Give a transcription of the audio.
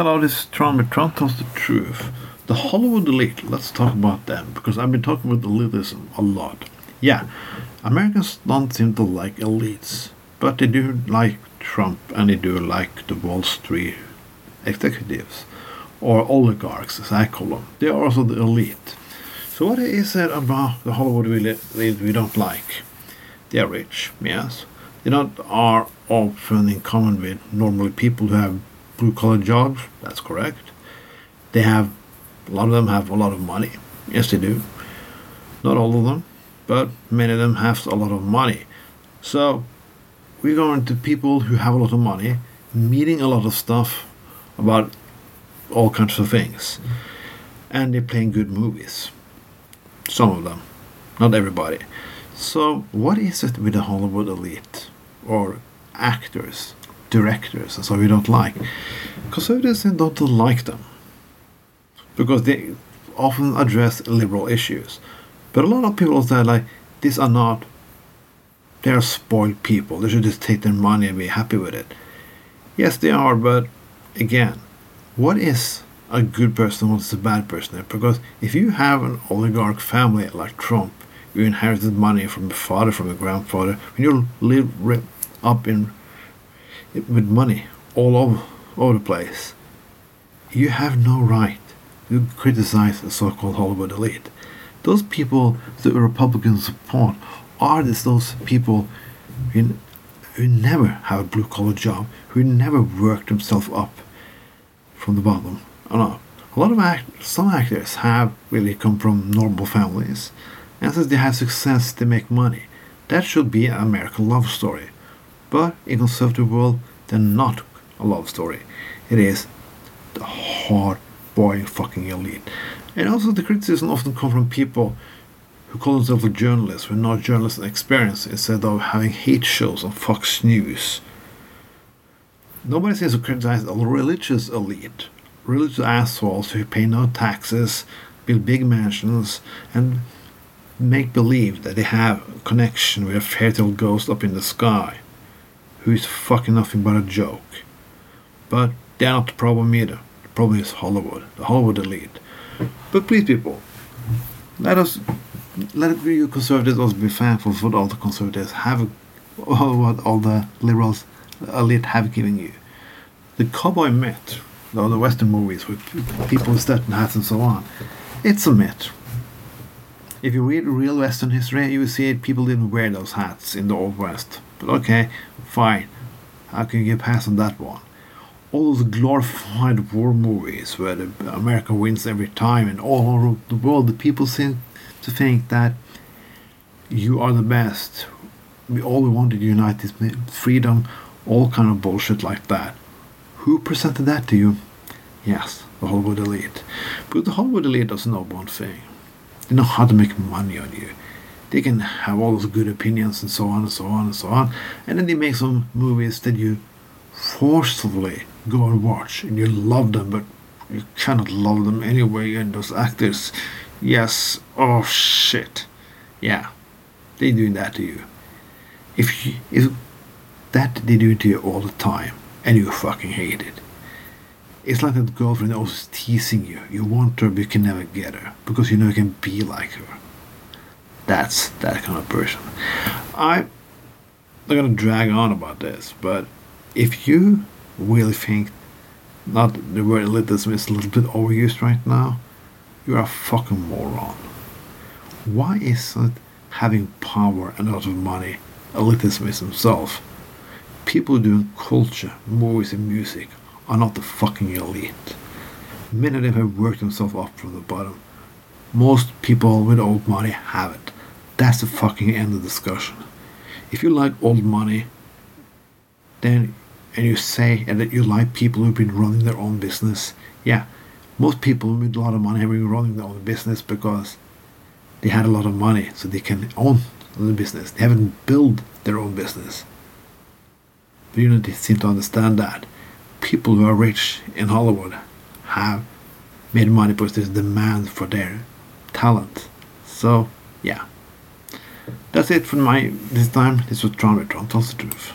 Hello, this is Tron, Tron tells the truth. The Hollywood elite, let's talk about them, because I've been talking with elitism a lot. Yeah, Americans don't seem to like elites, but they do like Trump and they do like the Wall Street executives, or oligarchs as I call them. They are also the elite. So what is it about the Hollywood elite we don't like? They are rich, yes. They don't are often in common with normally people who have blue collar jobs. That's correct. They have a lot of them have a lot of money. Yes, they do. Not all of them, but many of them have a lot of money. So we're going to people who have a lot of money, meeting a lot of stuff about all kinds of things, and they're playing good movies. Some of them, not everybody. So, what is it with the Hollywood elite or actors, directors, and so we don't like? Conservatives don't like them because they often address liberal issues. But a lot of people say like these are not they are spoiled people. They should just take their money and be happy with it. Yes, they are, but again, what is a good person what is a bad person? Because if you have an oligarch family like Trump, you inherited money from your father, from your grandfather, when you live up in with money all over, over the place, you have no right to criticize the so-called Hollywood elite. Those people that Republicans support are this those people who, who never have a blue-collar job, who never worked themselves up from the bottom. I know. A lot of act- some actors have really come from normal families, and since they have success, they make money. That should be an American love story. But in conservative world, they're not a love story. It is the hard boy fucking elite. And also the criticism often come from people who call themselves journalists who are not journalists in experience instead of having hate shows on Fox News. Nobody seems to criticize a religious elite, religious assholes who pay no taxes, build big mansions, and make believe that they have a connection with a fairy tale ghost up in the sky, who is fucking nothing but a joke. But they're not the problem either. The problem is Hollywood, the Hollywood elite. But please, people, let us let you conservatives also be thankful for what all the conservatives have, what all the liberals elite have given you. The cowboy myth, or the Western movies with people with certain hats and so on, it's a myth. If you read real Western history, you will see people didn't wear those hats in the Old West. But okay, fine. How can you get past on that one? All those glorified war movies where the America wins every time and all over the world the people seem to think that you are the best. We all wanted to unite this freedom, all kind of bullshit like that. Who presented that to you? Yes, the Hollywood elite. But the Hollywood elite doesn't know one thing. They know how to make money on you. They can have all those good opinions and so on and so on and so on. And then they make some movies that you forcefully go and watch and you love them, but you cannot love them anyway. And those actors, yes, oh shit. Yeah, they doing that to you. If you, if that they do to you all the time and you fucking hate it. It's like that girlfriend always teasing you. You want her, but you can never get her because you know you can be like her. That's that kind of person. I'm not gonna drag on about this, but if you really think not the word elitism is a little bit overused right now, you're a fucking moron. Why isn't having power and a lot of money elitism is? People doing culture, movies, and music are not the fucking elite. Many of them have worked themselves up from the bottom. Most people with old money haven't. That's the fucking end of the discussion. If you like old money, then and you say and that you like people who've been running their own business, yeah, most people with a lot of money have been running their own business because they had a lot of money, so they can own the business. They haven't built their own business. But you don't seem to understand that people who are rich in Hollywood have made money because there's demand for their talent. So yeah. That's it for my this time. This was Tron Tron tells the truth.